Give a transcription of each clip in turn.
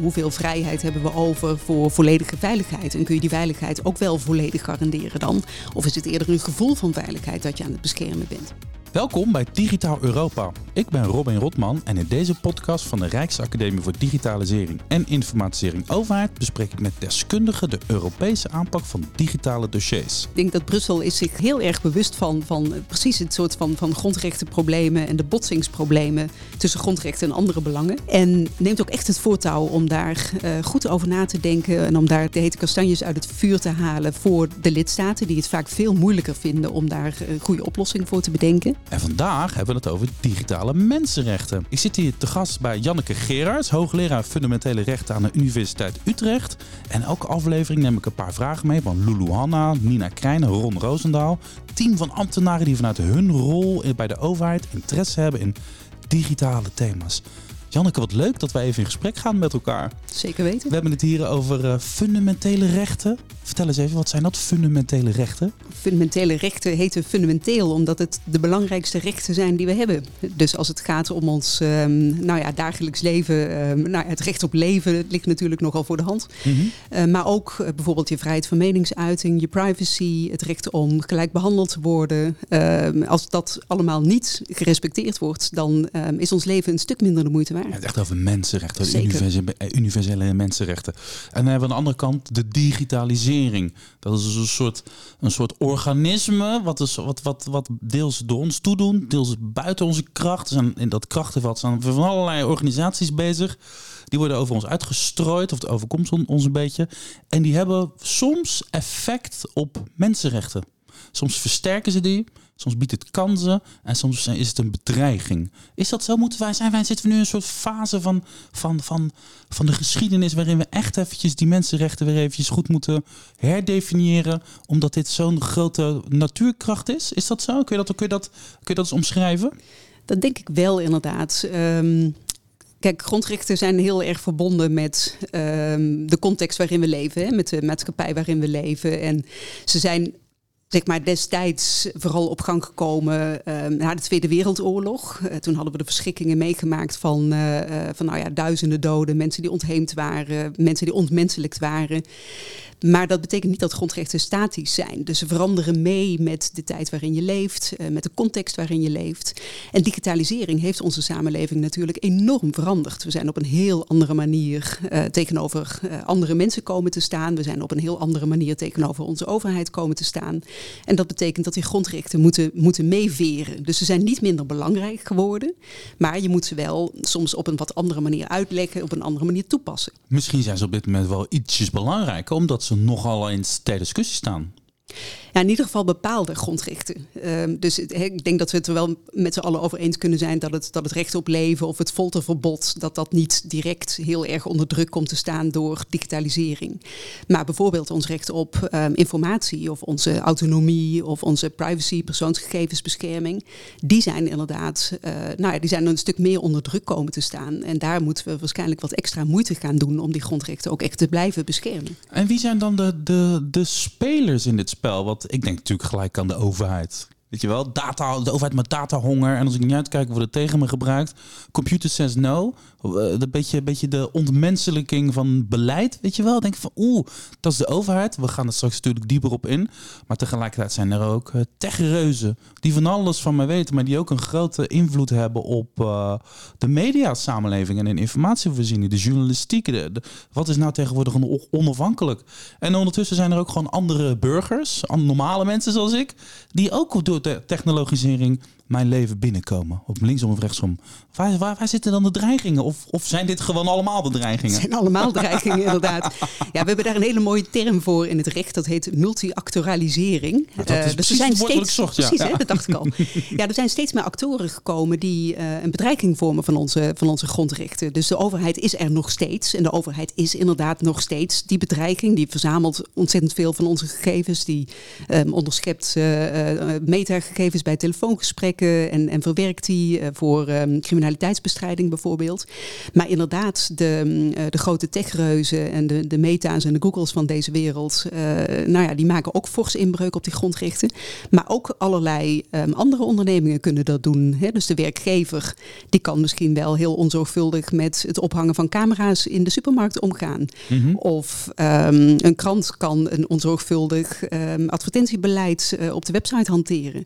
hoeveel vrijheid hebben we over voor volledige veiligheid? En kun je die veiligheid ook wel volledig garanderen dan? Of is het eerder een gevoel van veiligheid dat je aan het beschermen bent? Welkom bij Digitaal Europa. Ik ben Robin Rotman en in deze podcast van de Rijksacademie voor Digitalisering en Informatisering Overheid bespreek ik met deskundigen de Europese aanpak van digitale dossiers. Ik denk dat Brussel is zich heel erg bewust van, van precies het soort van, van grondrechtenproblemen en de botsingsproblemen tussen grondrechten en andere belangen. En neemt ook echt het voortouw om daar uh, goed over na te denken en om daar de hete kastanjes uit het vuur te halen voor de lidstaten die het vaak veel moeilijker vinden om daar een goede oplossing voor te bedenken. En vandaag hebben we het over digitale mensenrechten. Ik zit hier te gast bij Janneke Gerards, hoogleraar fundamentele rechten aan de Universiteit Utrecht. En elke aflevering neem ik een paar vragen mee van Lulu Hanna, Nina Krijn, Ron Roosendaal. Team van ambtenaren die vanuit hun rol bij de overheid interesse hebben in digitale thema's. Janneke, wat leuk dat wij even in gesprek gaan met elkaar. Zeker weten. We hebben het hier over uh, fundamentele rechten. Vertel eens even, wat zijn dat fundamentele rechten? Fundamentele rechten heten fundamenteel omdat het de belangrijkste rechten zijn die we hebben. Dus als het gaat om ons um, nou ja, dagelijks leven, um, nou, het recht op leven ligt natuurlijk nogal voor de hand. Mm -hmm. uh, maar ook uh, bijvoorbeeld je vrijheid van meningsuiting, je privacy, het recht om gelijk behandeld te worden. Uh, als dat allemaal niet gerespecteerd wordt, dan is ons leven een stuk minder de moeite waard. Ja, het echt over mensenrechten, universele, universele mensenrechten. En dan hebben we aan de andere kant de digitalisering. Dat is een soort, een soort organisme wat, is, wat, wat, wat deels door ons toedoen, deels buiten onze kracht. zijn in dat krachtenveld zijn van allerlei organisaties bezig. Die worden over ons uitgestrooid, of het overkomt ons een beetje. En die hebben soms effect op mensenrechten. Soms versterken ze die, soms biedt het kansen en soms is het een bedreiging. Is dat zo? Moeten wij zijn? Wij zitten nu in een soort fase van, van, van, van de geschiedenis waarin we echt eventjes die mensenrechten weer eventjes goed moeten herdefiniëren, omdat dit zo'n grote natuurkracht is. Is dat zo? Kun je dat, kun je dat, kun je dat eens omschrijven? Dat denk ik wel inderdaad. Um... Kijk, grondrechten zijn heel erg verbonden met um, de context waarin we leven, hè, met de maatschappij waarin we leven. En ze zijn zeg maar, destijds vooral op gang gekomen uh, na de Tweede Wereldoorlog. Uh, toen hadden we de verschrikkingen meegemaakt van, uh, van nou ja, duizenden doden, mensen die ontheemd waren, mensen die ontmenselijkt waren. Maar dat betekent niet dat grondrechten statisch zijn. Dus ze veranderen mee met de tijd waarin je leeft, uh, met de context waarin je leeft. En digitalisering heeft onze samenleving natuurlijk enorm veranderd. We zijn op een heel andere manier uh, tegenover uh, andere mensen komen te staan. We zijn op een heel andere manier tegenover onze overheid komen te staan. En dat betekent dat die grondrechten moeten, moeten meeveren. Dus ze zijn niet minder belangrijk geworden. Maar je moet ze wel soms op een wat andere manier uitleggen, op een andere manier toepassen. Misschien zijn ze op dit moment wel ietsjes belangrijker, omdat nogal eens ter discussie staan. Ja, in ieder geval bepaalde grondrechten. Uh, dus ik denk dat we het er wel met z'n allen over eens kunnen zijn dat het, dat het recht op leven of het folterverbod, dat dat niet direct heel erg onder druk komt te staan door digitalisering. Maar bijvoorbeeld ons recht op um, informatie of onze autonomie of onze privacy, persoonsgegevensbescherming, die zijn inderdaad, uh, nou ja, die zijn een stuk meer onder druk komen te staan. En daar moeten we waarschijnlijk wat extra moeite gaan doen om die grondrechten ook echt te blijven beschermen. En wie zijn dan de, de, de spelers in dit spel? Ik denk natuurlijk gelijk aan de overheid. Weet je wel, data, de overheid met datahonger. En als ik niet uitkijk, wordt het tegen me gebruikt. Computer says no. Een beetje, beetje de ontmenselijking van beleid. Weet je wel, denk van oeh, dat is de overheid. We gaan er straks natuurlijk dieper op in. Maar tegelijkertijd zijn er ook uh, techreuzen. Die van alles van mij weten. Maar die ook een grote invloed hebben op uh, de mediasamenleving. En in informatievoorziening. De journalistiek. Wat is nou tegenwoordig onafhankelijk? En ondertussen zijn er ook gewoon andere burgers. Normale mensen zoals ik. Die ook door technologisering mijn leven binnenkomen. Op linksom of rechtsom. Waar, waar, waar zitten dan de dreigingen? Of, of zijn dit gewoon allemaal de dreigingen? Het zijn allemaal dreigingen, inderdaad. Ja, we hebben daar een hele mooie term voor in het recht. Dat heet multi-actoralisering. Ja, dat is uh, dus er zijn steeds, zocht, ja. Precies, ja. Hè, dat dacht ik al. Ja, er zijn steeds meer actoren gekomen die uh, een bedreiging vormen van onze, van onze grondrechten. Dus de overheid is er nog steeds. En de overheid is inderdaad nog steeds die bedreiging. Die verzamelt ontzettend veel van onze gegevens. Die um, onderschept uh, metagegevens bij telefoongesprekken en, en verwerkt die voor um, criminaliteitsbestrijding bijvoorbeeld. Maar inderdaad, de, de grote techreuzen en de, de meta's en de Googles van deze wereld, nou ja, die maken ook fors inbreuk op die grondrechten. Maar ook allerlei um, andere ondernemingen kunnen dat doen. Hè? Dus de werkgever, die kan misschien wel heel onzorgvuldig met het ophangen van camera's in de supermarkt omgaan. Mhm. Of um, een krant kan een onzorgvuldig um, advertentiebeleid uh, op de website hanteren.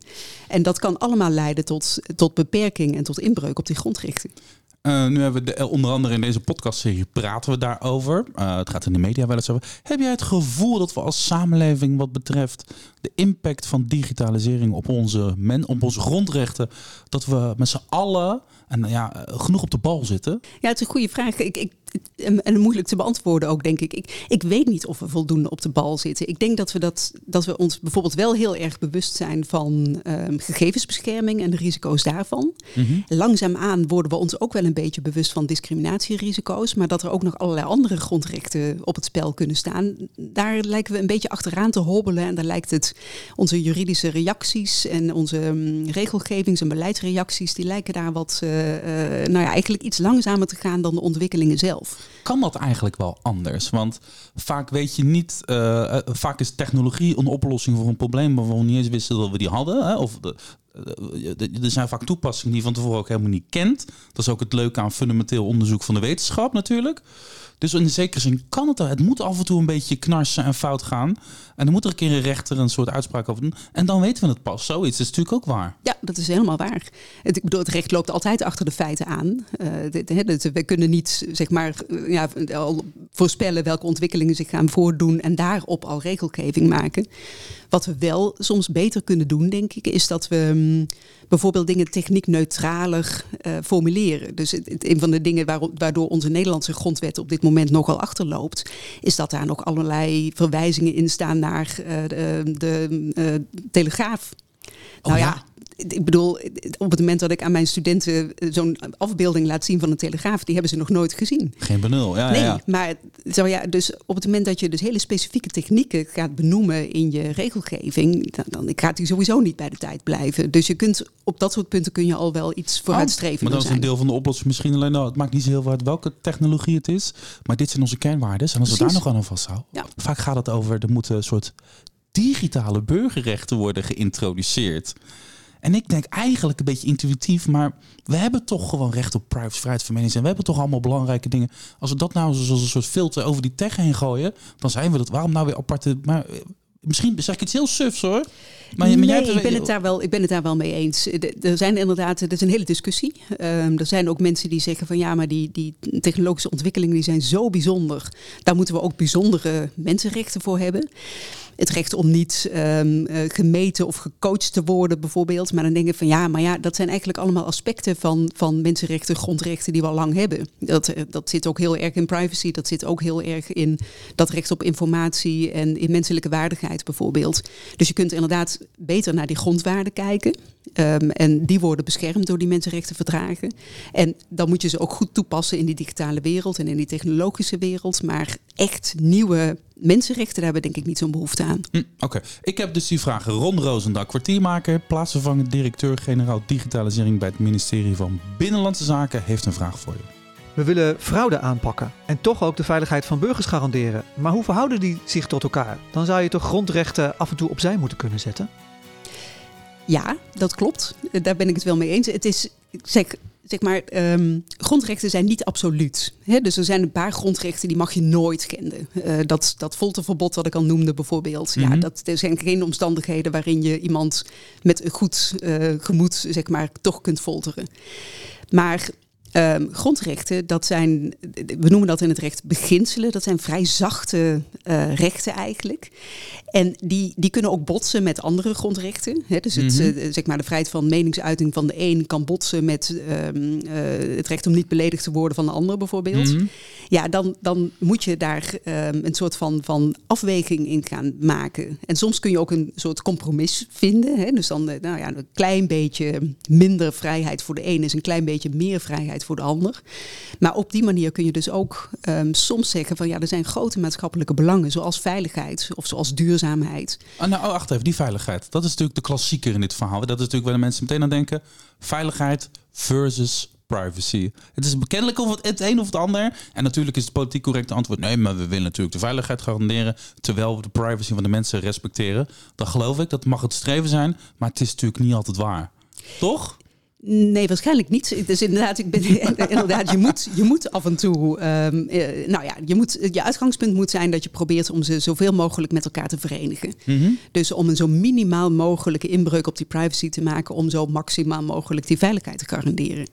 En dat kan allemaal leiden tot, tot beperking en tot inbreuk op die grondrechten. Uh, nu hebben we de, eh, onder andere in deze podcastserie praten we daarover. Uh, het gaat in de media wel eens over. Heb jij het gevoel dat we als samenleving wat betreft de impact van digitalisering op onze, men, op onze grondrechten, dat we met z'n allen en ja, genoeg op de bal zitten? Ja, het is een goede vraag. Ik, ik en, moeilijk te beantwoorden ook, denk ik. ik. Ik weet niet of we voldoende op de bal zitten. Ik denk dat we, dat, dat we ons bijvoorbeeld wel heel erg bewust zijn van um, gegevensbescherming en de risico's daarvan. Mm Langzaamaan worden we ons ook wel een beetje bewust van discriminatierisico's, maar dat er ook nog allerlei andere grondrechten op het spel kunnen staan. Daar lijken we een beetje achteraan te hobbelen en daar lijkt het onze juridische reacties en onze um, regelgevings- en beleidsreacties, die lijken daar wat, uh, uh, nou ja, eigenlijk iets langzamer te gaan dan de ontwikkelingen zelf. Kan dat eigenlijk wel anders? Want vaak weet je niet, uh, vaak is technologie een oplossing voor een probleem waarvan we niet eens wisten dat we die hadden. Hè? Of eh, er zijn vaak toepassingen die je van tevoren ook helemaal niet kent. Dat is ook het leuke aan fundamenteel onderzoek van de wetenschap natuurlijk. Dus in zekere zin kan het. Het moet af en toe een beetje knarsen en fout gaan. En dan moet er een keer een rechter een soort uitspraak over doen. En dan weten we het pas. Zoiets is natuurlijk ook waar. Ja, dat is helemaal waar. Het, ik bedoel, het recht loopt altijd achter de feiten aan. Uh, we kunnen niet zeg maar, ja, al voorspellen welke ontwikkelingen zich gaan voordoen en daarop al regelgeving maken. Wat we wel soms beter kunnen doen, denk ik, is dat we um, bijvoorbeeld dingen techniekneutraler uh, formuleren. Dus het, een van de dingen waardoor onze Nederlandse grondwet op dit moment nogal achterloopt, is dat daar nog allerlei verwijzingen in staan naar uh, de, de uh, Telegraaf. Oh, nou ja, ik bedoel, op het moment dat ik aan mijn studenten eh, zo'n afbeelding laat zien van een telegraaf, die hebben ze nog nooit gezien. Geen benul, ja. Nee, ja. maar zo ja, dus op het moment dat je dus hele specifieke technieken gaat benoemen in je regelgeving, dan, dan gaat die sowieso niet bij de tijd blijven. Dus je kunt op dat soort punten kun je al wel iets vooruitstreven. Oh, maar dat is een deel van de oplossing. Misschien alleen, nou, het maakt niet zo heel uit welke technologie het is, maar dit zijn onze kernwaarden. En als we daar nog aan vasthouden, ja. vaak gaat het over, er moeten een soort digitale burgerrechten worden geïntroduceerd. En ik denk eigenlijk een beetje intuïtief, maar we hebben toch gewoon recht op privacy, vrijheid van meningsuiting. We hebben toch allemaal belangrijke dingen. Als we dat nou zoals een soort filter over die tech heen gooien, dan zijn we dat. Waarom nou weer aparte... Maar eh, misschien zeg ik iets heel sufs hoor. Maar, nee, maar ik, ben het daar wel, ik ben het daar wel mee eens. Er zijn inderdaad, er is een hele discussie. Um, er zijn ook mensen die zeggen van ja, maar die, die technologische ontwikkelingen die zijn zo bijzonder. Daar moeten we ook bijzondere mensenrechten voor hebben het recht om niet um, gemeten of gecoacht te worden, bijvoorbeeld. Maar dan denk ik van ja, maar ja, dat zijn eigenlijk allemaal aspecten van, van mensenrechten, grondrechten die we al lang hebben. Dat, eh, dat zit ook heel erg in privacy, dat zit ook heel erg in dat recht op informatie en in menselijke waardigheid, bijvoorbeeld. Dus je kunt inderdaad beter naar die grondwaarden kijken. Um, en die worden beschermd door die mensenrechtenverdragen. En dan moet je ze ook goed toepassen in die digitale wereld en in die technologische wereld. Maar echt nieuwe mensenrechten, daar hebben we denk ik niet zo'n behoefte aan. Hm, Oké, ik heb dus die vragen. Ron Roosendaal, kwartiermaker, plaatsvervangend directeur-generaal digitalisering bij het ministerie van Binnenlandse Zaken, heeft een vraag voor je. We willen fraude aanpakken en toch ook de veiligheid van burgers garanderen. Maar hoe verhouden die zich tot elkaar? Dan zou je toch grondrechten af en toe opzij moeten kunnen zetten? Ja, dat klopt. Daar ben ik het wel mee eens. Het is, zeg, zeg maar, um, grondrechten zijn niet absoluut. Dus er zijn een paar grondrechten die mag je nooit kenden. Uh, dat, dat folterverbod wat ik al noemde bijvoorbeeld. Mm -hmm. Ja, dat er zijn geen omstandigheden waarin je iemand met een goed uh, gemoed, zeg maar, toch kunt folteren. Maar Um, grondrechten, dat zijn, we noemen dat in het recht beginselen, dat zijn vrij zachte uh, rechten eigenlijk. En die, die kunnen ook botsen met andere grondrechten. Dus het, mm -hmm. uh, zeg maar de vrijheid van meningsuiting van de een kan botsen met um, uh, het recht om niet beledigd te worden van de ander bijvoorbeeld. Mm -hmm. ja, dan, dan moet je daar ehm, een soort van, van afweging in gaan maken. En soms kun je ook een soort compromis vinden. Dus dan, eh, nou ja, een klein beetje minder vrijheid voor de een is een klein beetje meer vrijheid voor de ander. Maar op die manier kun je dus ook ehm, soms zeggen van ja, er zijn grote maatschappelijke belangen, zoals veiligheid of zoals duurzaamheid. Ah, nou, oh, wacht even, die veiligheid. Dat is natuurlijk de klassieker in dit verhaal. Dat is natuurlijk waar de mensen meteen aan denken. Veiligheid versus privacy. Het is bekendelijk of het, het een of het ander. En natuurlijk is het politiek correcte antwoord... nee, maar we willen natuurlijk de veiligheid garanderen... terwijl we de privacy van de mensen respecteren. Dat geloof ik, dat mag het streven zijn. Maar het is natuurlijk niet altijd waar. Toch? Nee, waarschijnlijk niet. Dus inderdaad, ik ben, inderdaad je, moet, je moet af en toe. Um, nou ja, je, moet, je uitgangspunt moet zijn dat je probeert om ze zoveel mogelijk met elkaar te verenigen. Mhm. Dus om een zo minimaal mogelijke inbreuk op die privacy te maken, om zo maximaal mogelijk die veiligheid te garanderen.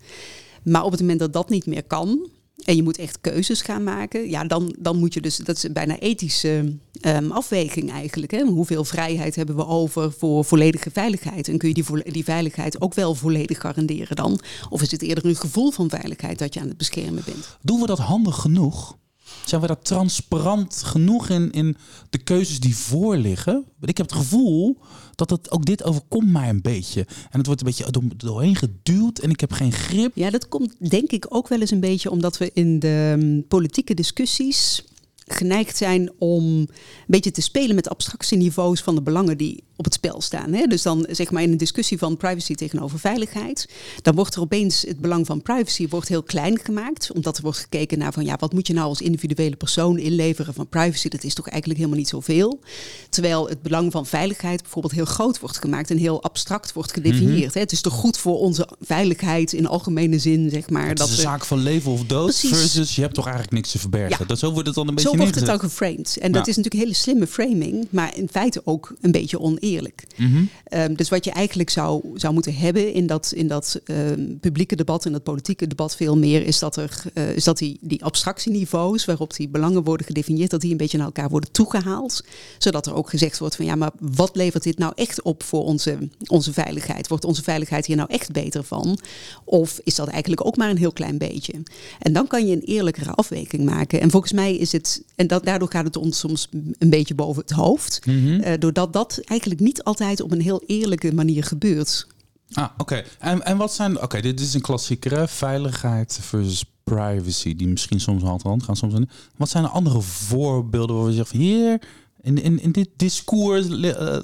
Maar op het moment dat dat niet meer kan, en je moet echt keuzes gaan maken, ja, dan, dan moet je dus, dat is bijna ethische um, afweging eigenlijk. Hè? Hoeveel vrijheid hebben we over voor volledige veiligheid? En kun je die, die veiligheid ook wel volledig garanderen dan? Of is het eerder een gevoel van veiligheid dat je aan het beschermen bent? Doen we dat handig genoeg? Zijn we daar transparant genoeg in, in de keuzes die voorliggen? Ik heb het gevoel dat het, ook dit overkomt mij een beetje. En het wordt een beetje door, doorheen geduwd en ik heb geen grip. Ja, dat komt denk ik ook wel eens een beetje omdat we in de mm, politieke discussies geneigd zijn om een beetje te spelen met abstractieniveaus van de belangen die op het spel staan. Hè? Dus dan zeg maar in een discussie van privacy tegenover veiligheid, dan wordt er opeens het belang van privacy wordt heel klein gemaakt, omdat er wordt gekeken naar van ja, wat moet je nou als individuele persoon inleveren van privacy? Dat is toch eigenlijk helemaal niet zoveel. Terwijl het belang van veiligheid bijvoorbeeld heel groot wordt gemaakt en heel abstract wordt gedefinieerd. hè? Het is toch goed voor onze veiligheid in algemene zin, zeg maar. Het dat is een zaak van leven of dood Precies. versus je hebt toch eigenlijk niks te verbergen. Ja. Dat, zo wordt het dan een beetje Zo wordt het dan geframed. En dat is natuurlijk een hele slimme framing, maar in feite ook een beetje oneerlijk eerlijk. Mhm. Ehm, dus wat je eigenlijk zou, zou moeten hebben in dat, in dat ehm, publieke debat, in dat politieke debat veel meer, is dat, er, uh, is dat die, die abstractieniveaus waarop die belangen worden gedefinieerd, dat die een beetje naar elkaar worden toegehaald. Zodat er ook gezegd wordt van ja, maar wat levert dit nou echt op voor onze, onze veiligheid? Wordt onze veiligheid hier nou echt beter van? Of is dat eigenlijk ook maar een heel klein beetje? En dan kan je een eerlijkere afweging maken. En volgens mij is het, en dat, daardoor gaat het ons soms een beetje boven het hoofd. Mhm. Eh, doordat dat eigenlijk niet altijd op een heel eerlijke manier gebeurt. Ah, oké. En, en wat zijn... Oké, dit is een klassieker, Veiligheid versus privacy, die misschien soms hand in hand gaan. Soms Wat zijn er andere voorbeelden waar we zeggen, hier... In, in, in dit discours, uh,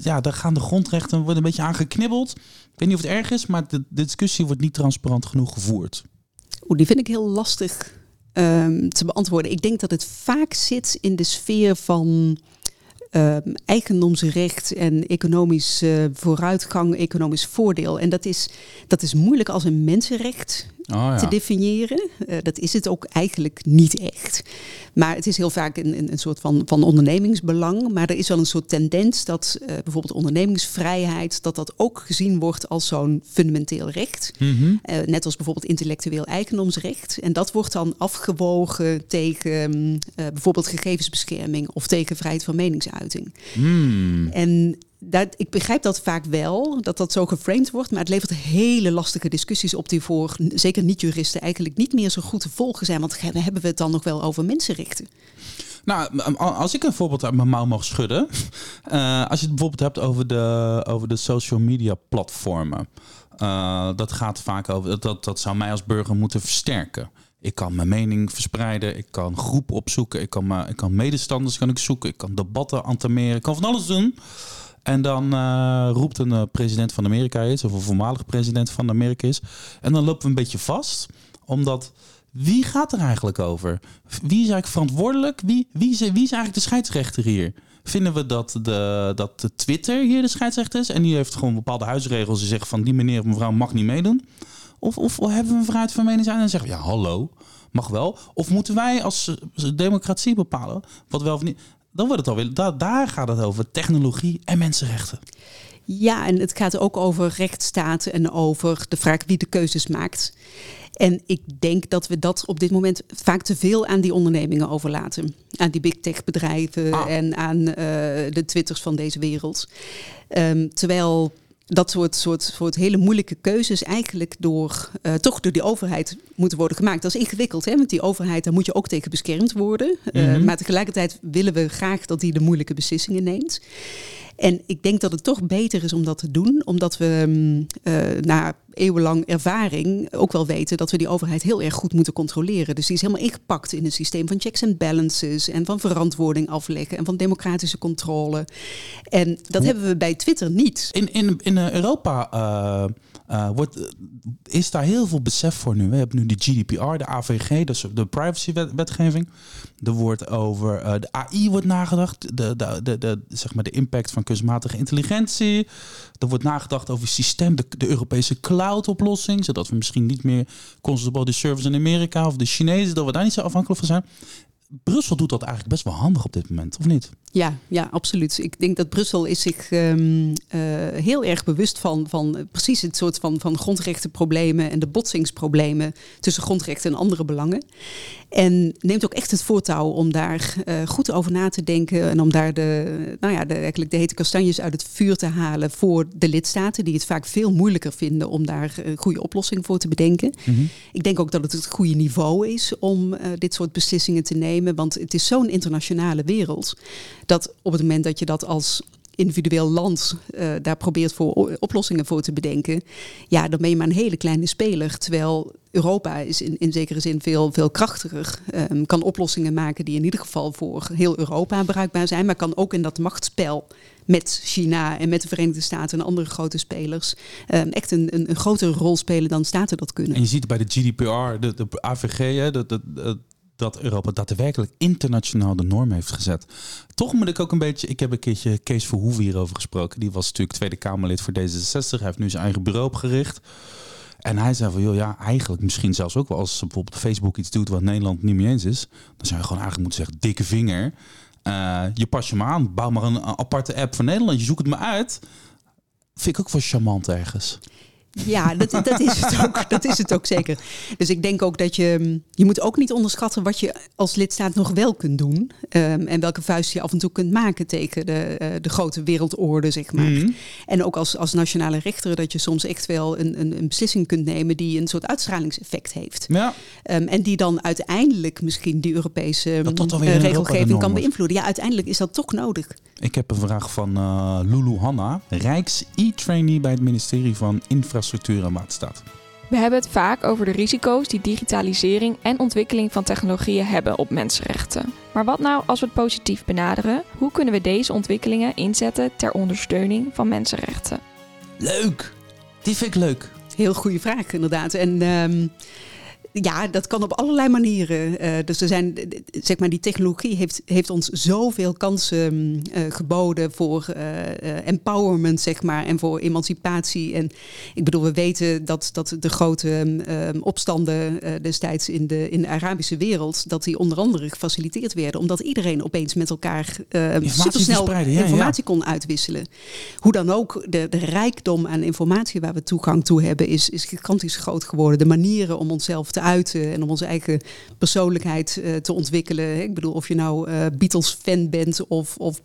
ja, daar gaan de grondrechten worden een beetje aangeknibbeld. Ik weet niet of het erg is, maar de, discussie wordt niet transparant genoeg gevoerd. Oeh, die vind ik heel lastig um, te beantwoorden. Ik denk dat het vaak zit in de sfeer van uh, eigendomsrecht en economisch uh, vooruitgang, economisch voordeel. En dat is, dat is moeilijk als een mensenrecht oh, ja. te definiëren. Uh, dat is het ook eigenlijk niet echt. Maar het is heel vaak een, een, soort van, van ondernemingsbelang. Maar er is wel een soort tendens dat uh, bijvoorbeeld ondernemingsvrijheid, dat dat ook gezien wordt als zo'n fundamenteel recht. Mm -hmm. uh, net als bijvoorbeeld intellectueel eigendomsrecht. En dat wordt dan afgewogen tegen bijvoorbeeld gegevensbescherming of tegen vrijheid van meningsuiting. Mm. En dat, ik begrijp dat vaak wel, dat dat zo geframed wordt, maar het levert hele lastige discussies op die voor zeker niet-juristen eigenlijk niet meer zo goed te volgen zijn. Want hebben we het dan nog wel over mensenrechten? Nou, als ik een voorbeeld uit mijn mouw mag schudden. Uh, als je het bijvoorbeeld hebt over de, over de social media platformen. Uh, dat gaat vaak over, dat, dat zou mij als burger moeten versterken. Ik kan mijn mening verspreiden, ik kan groepen opzoeken, ik kan, ik kan medestanders kan ik zoeken, ik kan debatten antameren, ik kan van alles doen. En dan uh, roept een uh, president van Amerika is, of een voormalige president van Amerika is. En dan lopen we een beetje vast, omdat wie gaat er eigenlijk over? Wie is eigenlijk verantwoordelijk? Wie, wie, is, wie is eigenlijk de scheidsrechter hier? Vinden we dat, de, dat de Twitter hier de scheidsrechter is en die heeft gewoon bepaalde huisregels die zeggen van die meneer of mevrouw mag niet meedoen? Of, of hebben we een vrijheid van meningsuiting en zeggen ja hallo, mag wel? Of moeten wij als democratie bepalen wat wel of niet? Dan wordt het alweer, daar, daar gaat het over technologie en mensenrechten. Ja, en het gaat ook over rechtsstaat en over de vraag wie de keuzes maakt. En ik denk dat we dat op dit moment vaak te veel aan die ondernemingen overlaten. Aan die big tech bedrijven Ah. en aan uh, de twitters van deze wereld. Um, terwijl dat soort, soort, soort hele moeilijke keuzes eigenlijk door, uh, toch door die overheid moeten worden gemaakt. Dat is ingewikkeld, hè? want die overheid, daar moet je ook tegen beschermd worden. Uh, maar tegelijkertijd willen we graag dat die de moeilijke beslissingen neemt. En ik denk dat het toch beter is om dat te doen, omdat we uh, na eeuwenlang ervaring ook wel weten dat we die overheid heel erg goed moeten controleren. Dus die is helemaal ingepakt in een systeem van checks and balances en van verantwoording afleggen en van democratische controle. En dat hebben we bij Twitter niet. In, in, in Europa uh, uh, wordt, is daar heel veel besef voor nu. We hebben nu de GDPR, de AVG, dus de privacywetgeving. Er wordt over uh, de AI wordt nagedacht, de, de, de, de, zeg maar de impact van kunstmatige intelligentie. Er wordt nagedacht over het systeem, de, de Europese cloud-oplossing, zodat we misschien niet meer constant de service in Amerika of de Chinezen, dat we daar niet zo afhankelijk van zijn. Brussel doet dat eigenlijk best wel handig op dit moment, of niet? Ja, ja, absoluut. Ik denk dat Brussel is zich um, uh, heel erg bewust van, van precies het soort van, van grondrechtenproblemen en de botsingsproblemen tussen grondrechten en andere belangen. En neemt ook echt het voortouw om daar uh, goed over na te denken en om daar de, nou ja, de, eigenlijk de hete kastanjes uit het vuur te halen voor de lidstaten, die het vaak veel moeilijker vinden om daar een goede oplossing voor te bedenken. Mm -hmm. Ik denk ook dat het het goede niveau is om uh, dit soort beslissingen te nemen, want het is zo'n internationale wereld dat op het moment dat je dat als individueel land uh, daar probeert voor oplossingen voor te bedenken, ja, dan ben je maar een hele kleine speler. Terwijl Europa is in, in zekere zin veel, veel krachtiger. Um, kan oplossingen maken die in ieder geval voor heel Europa bruikbaar zijn, maar kan ook in dat machtsspel met China en met de Verenigde Staten en andere grote spelers um, echt een, een, grotere rol spelen dan staten dat kunnen. En je ziet bij de GDPR, de, de AVG, hè, de, de dat Europa daadwerkelijk internationaal de norm heeft gezet. Toch moet ik ook een beetje. Ik heb een keertje Kees Verhoeven hierover gesproken. Die was natuurlijk Tweede Kamerlid voor D66. Hij heeft nu zijn eigen bureau opgericht. En hij zei van, joh, ja, eigenlijk misschien zelfs ook wel als bijvoorbeeld Facebook iets doet wat Nederland niet mee eens is, dan zou je gewoon eigenlijk moeten zeggen, dikke vinger. Uh, je pas je maar aan, bouw maar een, een aparte app voor Nederland, je zoekt het maar uit. Vind ik ook wel charmant ergens. Ja, dat, dat, is het ook, dat is het ook zeker. Dus ik denk ook dat je... Je moet ook niet onderschatten wat je als lidstaat nog wel kunt doen. Um, en welke vuist je af en toe kunt maken tegen de, uh, de grote wereldorde, zeg maar. Mm. En ook als, als nationale rechter dat je soms echt wel een, een, een beslissing kunt nemen... die een soort uitstralingseffect heeft. Ja. Um, en die dan uiteindelijk misschien die Europese uh, regelgeving kan beïnvloeden. Ja, uiteindelijk is dat toch nodig. Ik heb een vraag van uh, Lulu Hanna, Rijks-e-trainee bij het ministerie van Infrastructuur en Waterstaat. We hebben het vaak over de risico's die digitalisering en ontwikkeling van technologieën hebben op mensenrechten. Maar wat nou als we het positief benaderen? Hoe kunnen we deze ontwikkelingen inzetten ter ondersteuning van mensenrechten? Leuk! Die vind ik leuk. Heel goede vraag, inderdaad. En um, ja, dat kan op allerlei manieren. Uh, dus er zijn, zeg maar, die technologie heeft, heeft ons zoveel kansen uh, geboden voor uh, empowerment, zeg maar, en voor emancipatie. En ik bedoel, we weten dat, dat de grote um, opstanden destijds in de, in de Arabische wereld, dat die onder andere gefaciliteerd werden, omdat iedereen opeens met elkaar supersnel ja, informatie ja. kon uitwisselen. Hoe dan ook, de, de rijkdom aan informatie waar we toegang toe hebben, is, is gigantisch groot geworden. De manieren om onszelf te en om onze eigen persoonlijkheid uh, te ontwikkelen. Ik bedoel, of je nou uh, Beatles-fan bent of, of.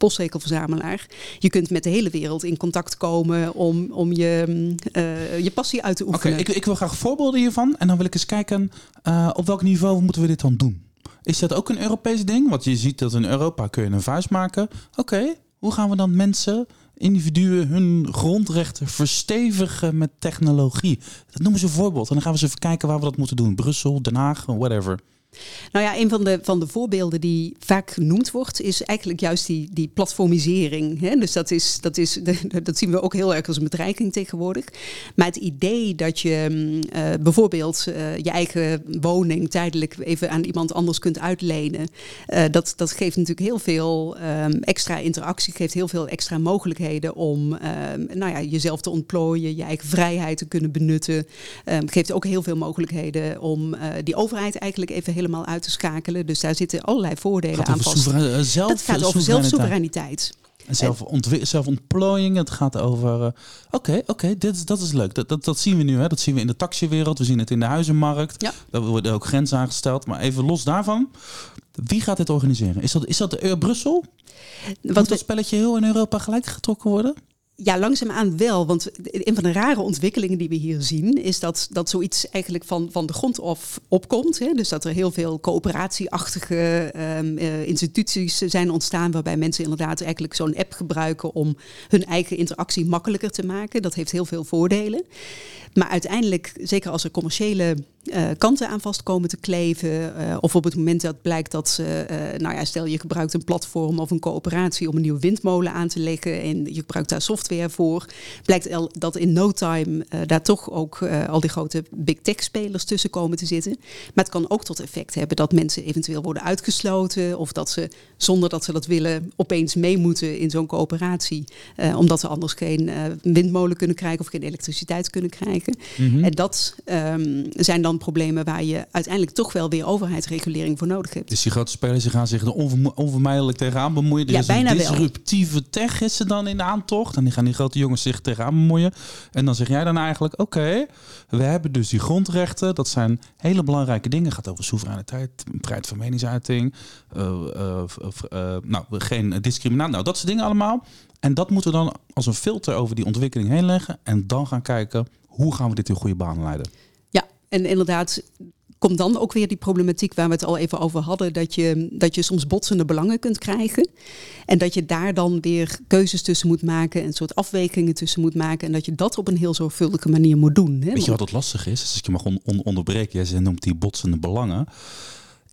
Je kunt met de hele wereld in contact komen om, om je, uh, je passie uit te oefenen. Oké, ik, ik, wil graag voorbeelden hiervan. En dan wil ik eens kijken, op welk niveau moeten we dit dan doen? Is dat ook een Europees ding? Want je ziet dat in Europa kun je een vuist maken. Oké, hoe gaan we dan mensen individuen hun grondrechten verstevigen met technologie. Dat noemen ze een voorbeeld. En dan gaan we eens even kijken waar we dat moeten doen. Brussel, Den Haag, whatever. Nou ja, een van de, van de voorbeelden die vaak genoemd wordt, is eigenlijk juist die, die platformisering. Hè? Dus dat, is, dat, is, dat zien we ook heel erg als een bedreiging tegenwoordig. Maar het idee dat je uh, bijvoorbeeld uh, je eigen woning tijdelijk even aan iemand anders kunt uitlenen, uh, dat, dat geeft natuurlijk heel veel um, extra interactie, geeft heel veel extra mogelijkheden om ehm, nou ja, jezelf te ontplooien, je eigen vrijheid te kunnen benutten. Um, geeft ook heel veel mogelijkheden om die overheid eigenlijk even helemaal uit te schakelen. Dus daar zitten allerlei voordelen aan vast. Zelf, dat gaat over zelfsoevereiniteit. En zelf zelfontplooiing, het gaat over... Oké, uh, oké, okay, okay, dit dat is leuk. Dat, dat, dat zien we nu, hè. dat zien we in de taxiwereld, we zien het in de huizenmarkt. Ja. Daar worden ook grenzen aangesteld. Maar even los daarvan, wie gaat dit organiseren? Is dat, is dat de, uh, Brussel? Wat Moet dat spelletje heel in Europa gelijk getrokken worden? Ja, langzaamaan wel. Want een van de rare ontwikkelingen die we hier zien, is dat, dat zoiets eigenlijk van, van de grond af opkomt. Hè? Dus dat er heel veel coöperatieachtige um, instituties zijn ontstaan, waarbij mensen inderdaad eigenlijk zo'n app gebruiken om hun eigen interactie makkelijker te maken. Dat heeft heel veel voordelen. Maar uiteindelijk, zeker als er commerciële uh, kanten aan vast komen te kleven. Uh, of op het moment dat blijkt dat, uh, nou ja, stel je gebruikt een platform of een coöperatie om een nieuwe windmolen aan te leggen en je gebruikt daar software voor, blijkt dat in no time daar toch ook al die grote big tech spelers tussen komen te zitten. Maar het kan ook tot effect hebben dat mensen eventueel worden uitgesloten of dat ze zonder dat ze dat willen opeens mee moeten in zo'n coöperatie, omdat ze anders geen windmolen kunnen krijgen of geen elektriciteit kunnen krijgen. Mm -hmm. En dat um, zijn dan problemen waar je uiteindelijk toch wel weer overheidsregulering voor nodig hebt. Dus die grote spelers gaan zich er onvermijdelijk tegenaan bemoeien. Er ja, is bijna een disruptieve wel. tech is er dan in de aantocht. En die gaan die grote jongens zich tegenaan bemoeien. En dan zeg jij dan eigenlijk, oké, okay, we hebben dus die grondrechten. Dat zijn hele belangrijke dingen. Het gaat over soevereiniteit, vrijheid van meningsuiting. Uh, uh, uh, nou, geen discriminatie. Nou, dat soort dingen allemaal. En dat moeten we dan als een filter over die ontwikkeling heen leggen. En dan gaan kijken, hoe gaan we dit in goede banen leiden? En inderdaad, komt dan ook weer die problematiek waar we het al even over hadden, dat je, dat je soms botsende belangen kunt krijgen. En dat je daar dan weer keuzes tussen moet maken, een soort afwegingen tussen moet maken. En dat je dat op een heel zorgvuldige manier moet doen. Hè? Weet je wat het lastig is? Als ik je mag on on onderbreken, jij noemt die botsende belangen.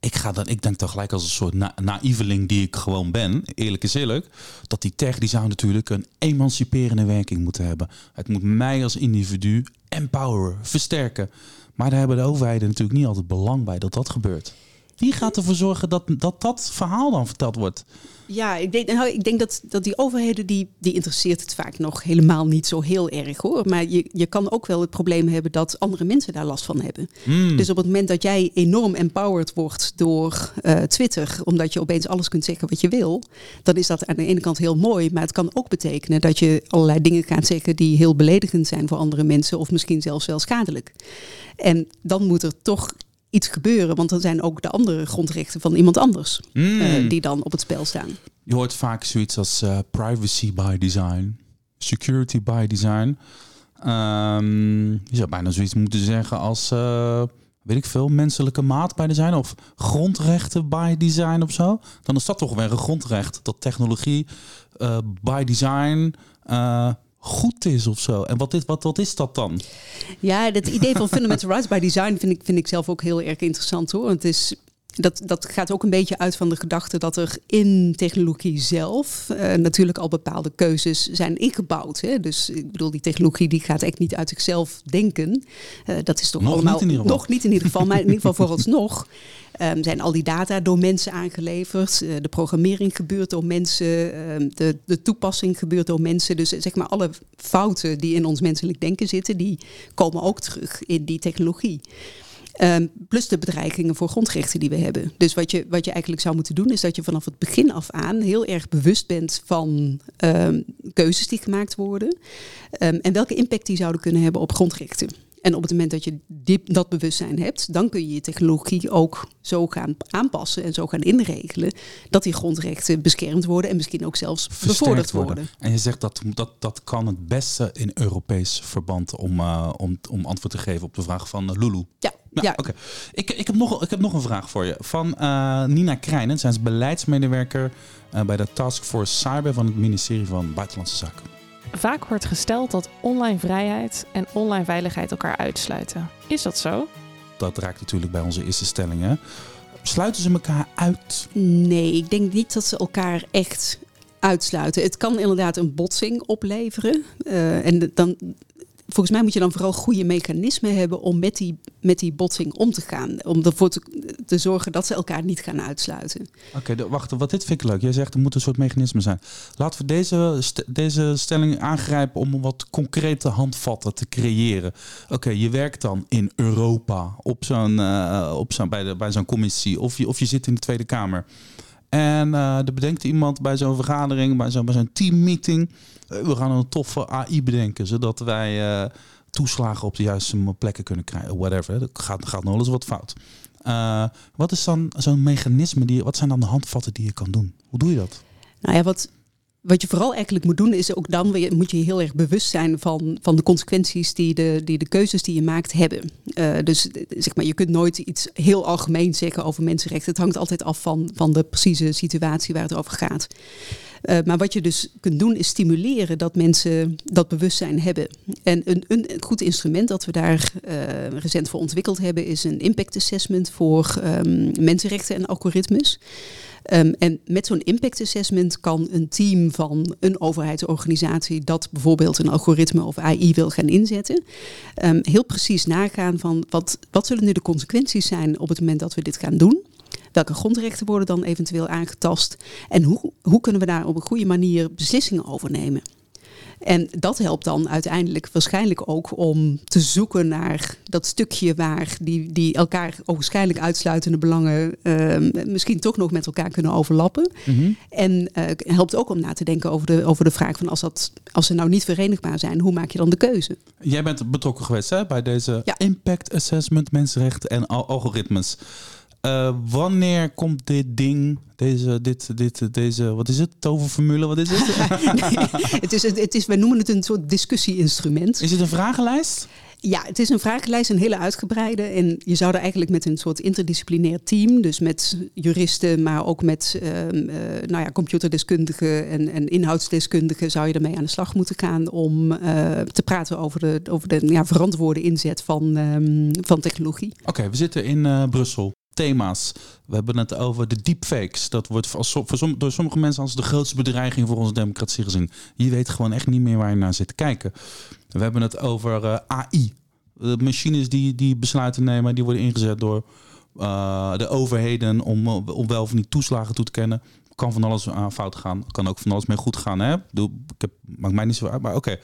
Ik, ga dan, ik denk dan gelijk als een soort na naïveling die ik gewoon ben, eerlijk is eerlijk, dat die tech die zou natuurlijk een emanciperende werking moeten hebben. Het moet mij als individu empoweren, versterken. Maar daar hebben de overheden natuurlijk niet altijd belang bij dat dat gebeurt. Wie gaat ervoor zorgen dat dat, dat verhaal dan verteld wordt? Ja, ik denk, nou, ik denk dat, dat die overheden, die, die interesseert het vaak nog helemaal niet zo heel erg hoor. Maar je, je kan ook wel het probleem hebben dat andere mensen daar last van hebben. Mm. Dus op het moment dat jij enorm empowered wordt door uh, Twitter, omdat je opeens alles kunt zeggen wat je wil, dan is dat aan de ene kant heel mooi. Maar het kan ook betekenen dat je allerlei dingen gaat zeggen die heel beledigend zijn voor andere mensen of misschien zelfs wel schadelijk. En dan moet er toch iets gebeuren. Want dan zijn ook de andere grondrechten van iemand anders mm. uh, die dan op het spel staan. Je hoort vaak zoiets als uh, privacy by design, security by design. Um, je zou bijna zoiets moeten zeggen als, uh, weet ik veel, menselijke maat by design of grondrechten by design of zo. Dan is dat toch weer een grondrecht dat technologie by design goed is of zo. En wat is, wat, wat is dat dan? Ja, het idee van fundamental rights by design vind ik, vind ik zelf ook heel erg interessant hoor. Het is dat, dat gaat ook een beetje uit van de gedachte dat er in technologie zelf uh, natuurlijk al bepaalde keuzes zijn ingebouwd. Hè? Dus ik bedoel, die technologie die gaat echt niet uit zichzelf denken. Uh, dat is toch nog allemaal niet nog niet in ieder geval, maar in ieder geval vooralsnog. Um, zijn al die data door mensen aangeleverd. Uh, de programmering gebeurt door mensen. Uh, de, de toepassing gebeurt door mensen. Dus zeg maar alle fouten die in ons menselijk denken zitten, die komen ook terug in die technologie. Um, plus de bedreigingen voor grondrechten die we hebben. Dus wat je, wat je eigenlijk zou moeten doen, is dat je vanaf het begin af aan heel erg bewust bent van um, keuzes die gemaakt worden. Um, en welke impact die zouden kunnen hebben op grondrechten. En op het moment dat je die, dat bewustzijn hebt, dan kun je je technologie ook zo gaan aanpassen en zo gaan inregelen dat die grondrechten beschermd worden en misschien ook zelfs Versterkt bevorderd worden. worden. En je zegt dat, dat dat kan het beste in Europees verband om, uh, om, om antwoord te geven op de vraag van uh, Lulu. Ja, nou, ja. oké. Ik, ik, heb nog, ik heb nog een vraag voor je. Van uh, Nina Krijnen, zij is beleidsmedewerker bij de Taskforce Cyber van het ministerie van Buitenlandse Zaken. Vaak wordt gesteld dat online vrijheid en online veiligheid elkaar uitsluiten. Is dat zo? Dat raakt natuurlijk bij onze eerste stellingen. Sluiten ze elkaar uit? Nee, ik denk niet dat ze elkaar echt uitsluiten. Het kan inderdaad een botsing opleveren. Uh, en dan, volgens mij moet je dan vooral goede mechanismen hebben om met die, met die botsing om te gaan. Om ervoor te, te zorgen dat ze elkaar niet gaan uitsluiten. Oké, okay, wacht, wat dit vind ik leuk. Jij zegt er moet een soort mechanisme zijn. Laten we deze, deze stelling aangrijpen om wat concrete handvatten te creëren. Oké, je werkt dan in Europa op zo'n, uh, op zo'n, bij, de, bij zo'n commissie of je, of je zit in de Tweede Kamer. En uh, er bedenkt iemand bij zo'n vergadering, bij zo'n, teammeeting. Uh, we gaan een toffe AI bedenken, zodat wij uh, toeslagen op de juiste plekken kunnen krijgen. Whatever. Dat gaat, gaat nog eens wat fout. Wat is dan zo'n mechanisme? Die, wat zijn dan de handvatten die je kan doen? Hoe doe je dat? Nou ja, wat, wat je vooral eigenlijk moet doen, is ook dan moet je heel erg bewust zijn van, van de consequenties die de, die de keuzes die je maakt hebben. Uh, dus zeg maar, je kunt nooit iets heel algemeen zeggen over mensenrechten. Het hangt altijd af van, van de precieze situatie waar het over gaat. Uh, maar wat je dus kunt doen is stimuleren dat mensen dat bewustzijn hebben. En een, een goed instrument dat we daar recent voor ontwikkeld hebben is een impact assessment voor um, mensenrechten en algoritmes. Um, en met zo'n impact assessment kan een team van een overheidsorganisatie dat bijvoorbeeld een algoritme of AI wil gaan inzetten, um, heel precies nagaan van wat, wat zullen nu de consequenties zijn op het moment dat we dit gaan doen. Welke grondrechten worden dan eventueel aangetast? En hoe, hoe kunnen we daar op een goede manier beslissingen over nemen? En dat helpt dan uiteindelijk waarschijnlijk ook om te zoeken naar dat stukje waar die, die elkaar waarschijnlijk uitsluitende belangen uh, misschien toch nog met elkaar kunnen overlappen. Mm -hmm. En uh, helpt ook om na te denken over de, over de vraag van als, dat, als ze nou niet verenigbaar zijn, hoe maak je dan de keuze? Jij bent betrokken geweest hè, bij deze ja. impact assessment, mensenrechten en al algoritmes. Uh, wanneer komt dit ding, deze, dit, dit, deze, wat is het? Toverformule, wat is het? nee, het is, het is, wij noemen het een soort discussie-instrument. Is het een vragenlijst? Ja, het is een vragenlijst, een hele uitgebreide. En je zou er eigenlijk met een soort interdisciplinair team, dus met juristen, maar ook met uh, nou ja, computerdeskundigen en, en inhoudsdeskundigen, zou je ermee aan de slag moeten gaan om uh, te praten over de, over de ja, verantwoorde inzet van, um, van technologie. Oké, okay, we zitten in Brussel thema's. We hebben het over de deepfakes. Dat wordt als, voor door sommige mensen als de grootste bedreiging voor onze democratie gezien. Je weet gewoon echt niet meer waar je naar zit te kijken. We hebben het over uh, AI. De machines die, die besluiten nemen, die worden ingezet door uh, de overheden om, om wel of niet toeslagen toe te kennen. Kan van alles aan fout gaan. Kan ook van alles mee goed gaan. Hè? Ik heb, maakt mij niet zo uit, maar oké.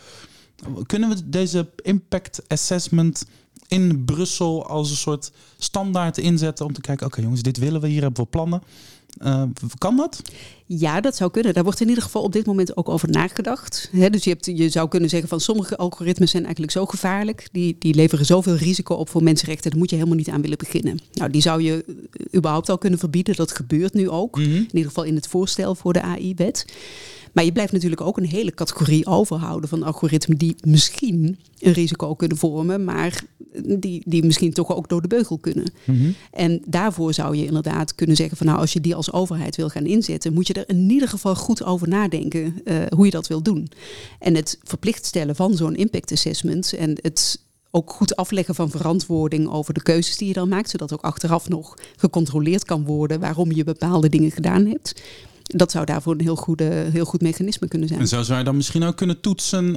Kunnen we deze impact assessment in Brussel als een soort standaard inzetten om te kijken, oké okay, jongens, dit willen we, hier hebben we plannen. Uh, kan dat? Ja, dat zou kunnen. Daar wordt in ieder geval op dit moment ook over nagedacht. He, dus je, hebt, je zou kunnen zeggen van sommige algoritmes zijn eigenlijk zo gevaarlijk. Die, die leveren zoveel risico op voor mensenrechten. Daar moet je helemaal niet aan willen beginnen. Nou, die zou je überhaupt al kunnen verbieden. Dat gebeurt nu ook. Mm -hmm. In ieder geval in het voorstel voor de AI-wet. Maar je blijft natuurlijk ook een hele categorie overhouden van algoritmen die misschien een risico kunnen vormen, maar die, die misschien toch ook door de beugel kunnen. Mm -hmm. En daarvoor zou je inderdaad kunnen zeggen van nou, als je die als overheid wil gaan inzetten, moet je er in ieder geval goed over nadenken uh, hoe je dat wil doen. En het verplicht stellen van zo'n impact assessment en het ook goed afleggen van verantwoording over de keuzes die je dan maakt, zodat ook achteraf nog gecontroleerd kan worden waarom je bepaalde dingen gedaan hebt dat zou daarvoor een heel, goede, heel goed mechanisme kunnen zijn. En zo zou je dan misschien ook kunnen toetsen. Uh,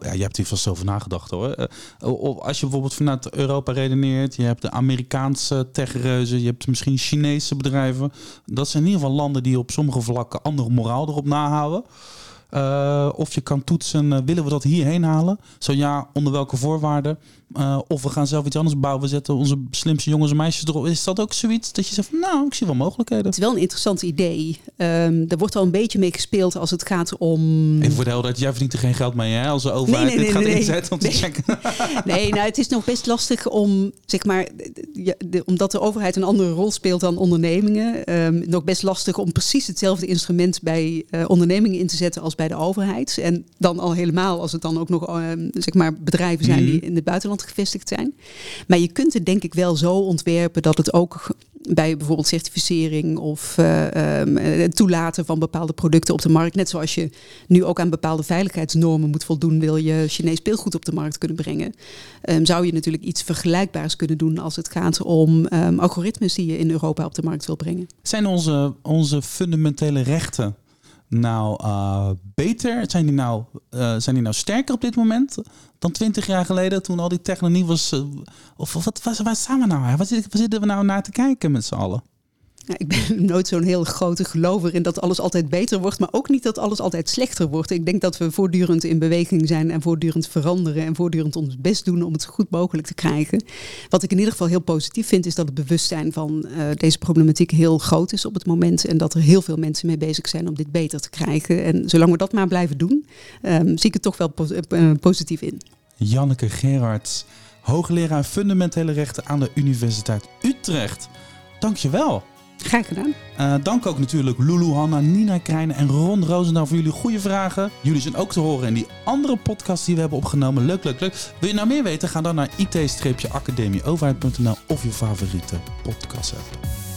ja, je hebt hier vast over nagedacht hoor. Uh, als je bijvoorbeeld vanuit Europa redeneert, je hebt de Amerikaanse techreuzen, je hebt misschien Chinese bedrijven. Dat zijn in ieder geval landen die op sommige vlakken andere moraal erop nahouden. Uh, of je kan toetsen, willen we dat hierheen halen? Zo ja, onder welke voorwaarden? Uh, of we gaan zelf iets anders bouwen. We zetten onze slimste jongens en meisjes erop. Is dat ook zoiets dat je zegt van nou, ik zie wel mogelijkheden? Het is wel een interessant idee. Um, er wordt al een beetje mee gespeeld als het gaat om... Even voor de helderheid, jij verdient er geen geld mee hè? Als de overheid nee, nee, dit nee, gaat inzetten om te checken. nee, nou het is nog best lastig om, zeg maar, ja, de, omdat de overheid een andere rol speelt dan ondernemingen. Um, nog best lastig om precies hetzelfde instrument bij uh, ondernemingen in te zetten als bij de overheid. En dan al helemaal als het dan ook nog, um, zeg maar, bedrijven zijn mm. die in het buitenland gevestigd zijn. Maar je kunt het denk ik wel zo ontwerpen dat het ook bij bijvoorbeeld certificering of uh, toelaten van bepaalde producten op de markt. Net zoals je nu ook aan bepaalde veiligheidsnormen moet voldoen, wil je Chinees speelgoed op de markt kunnen brengen. Um, zou je natuurlijk iets vergelijkbaars kunnen doen als het gaat om um, algoritmes die je in Europa op de markt wil brengen. Zijn onze, onze fundamentele rechten nou uh, beter? Zijn die nou, uh, zijn die nou sterker op dit moment dan twintig jaar geleden toen al die technologie was? Uh, of wat, waar, waar staan we nou? Waar zitten, waar zitten we nou naar te kijken met z'n allen? Ja, ik ben nooit zo'n heel grote gelover in dat alles altijd beter wordt, maar ook niet dat alles altijd slechter wordt. Ik denk dat we voortdurend in beweging zijn en voortdurend veranderen en voortdurend ons best doen om het zo goed mogelijk te krijgen. Wat ik in ieder geval heel positief vind, is dat het bewustzijn van uh, deze problematiek heel groot is op het moment en dat er heel veel mensen mee bezig zijn om dit beter te krijgen. En zolang we dat maar blijven doen, um, zie ik het toch wel po uh, positief in. Janneke Gerards, hoogleraar fundamentele rechten aan de Universiteit Utrecht. Dankjewel. Graag gedaan. Uh, dank ook natuurlijk Lulu Hanna, Nina Krijnen en Ron Roosendaal voor jullie goede vragen. Jullie zijn ook te horen in die andere podcast die we hebben opgenomen. Leuk, leuk, leuk. Wil je nou meer weten? Ga dan naar it-academieoverheid.nl of je favoriete podcast app.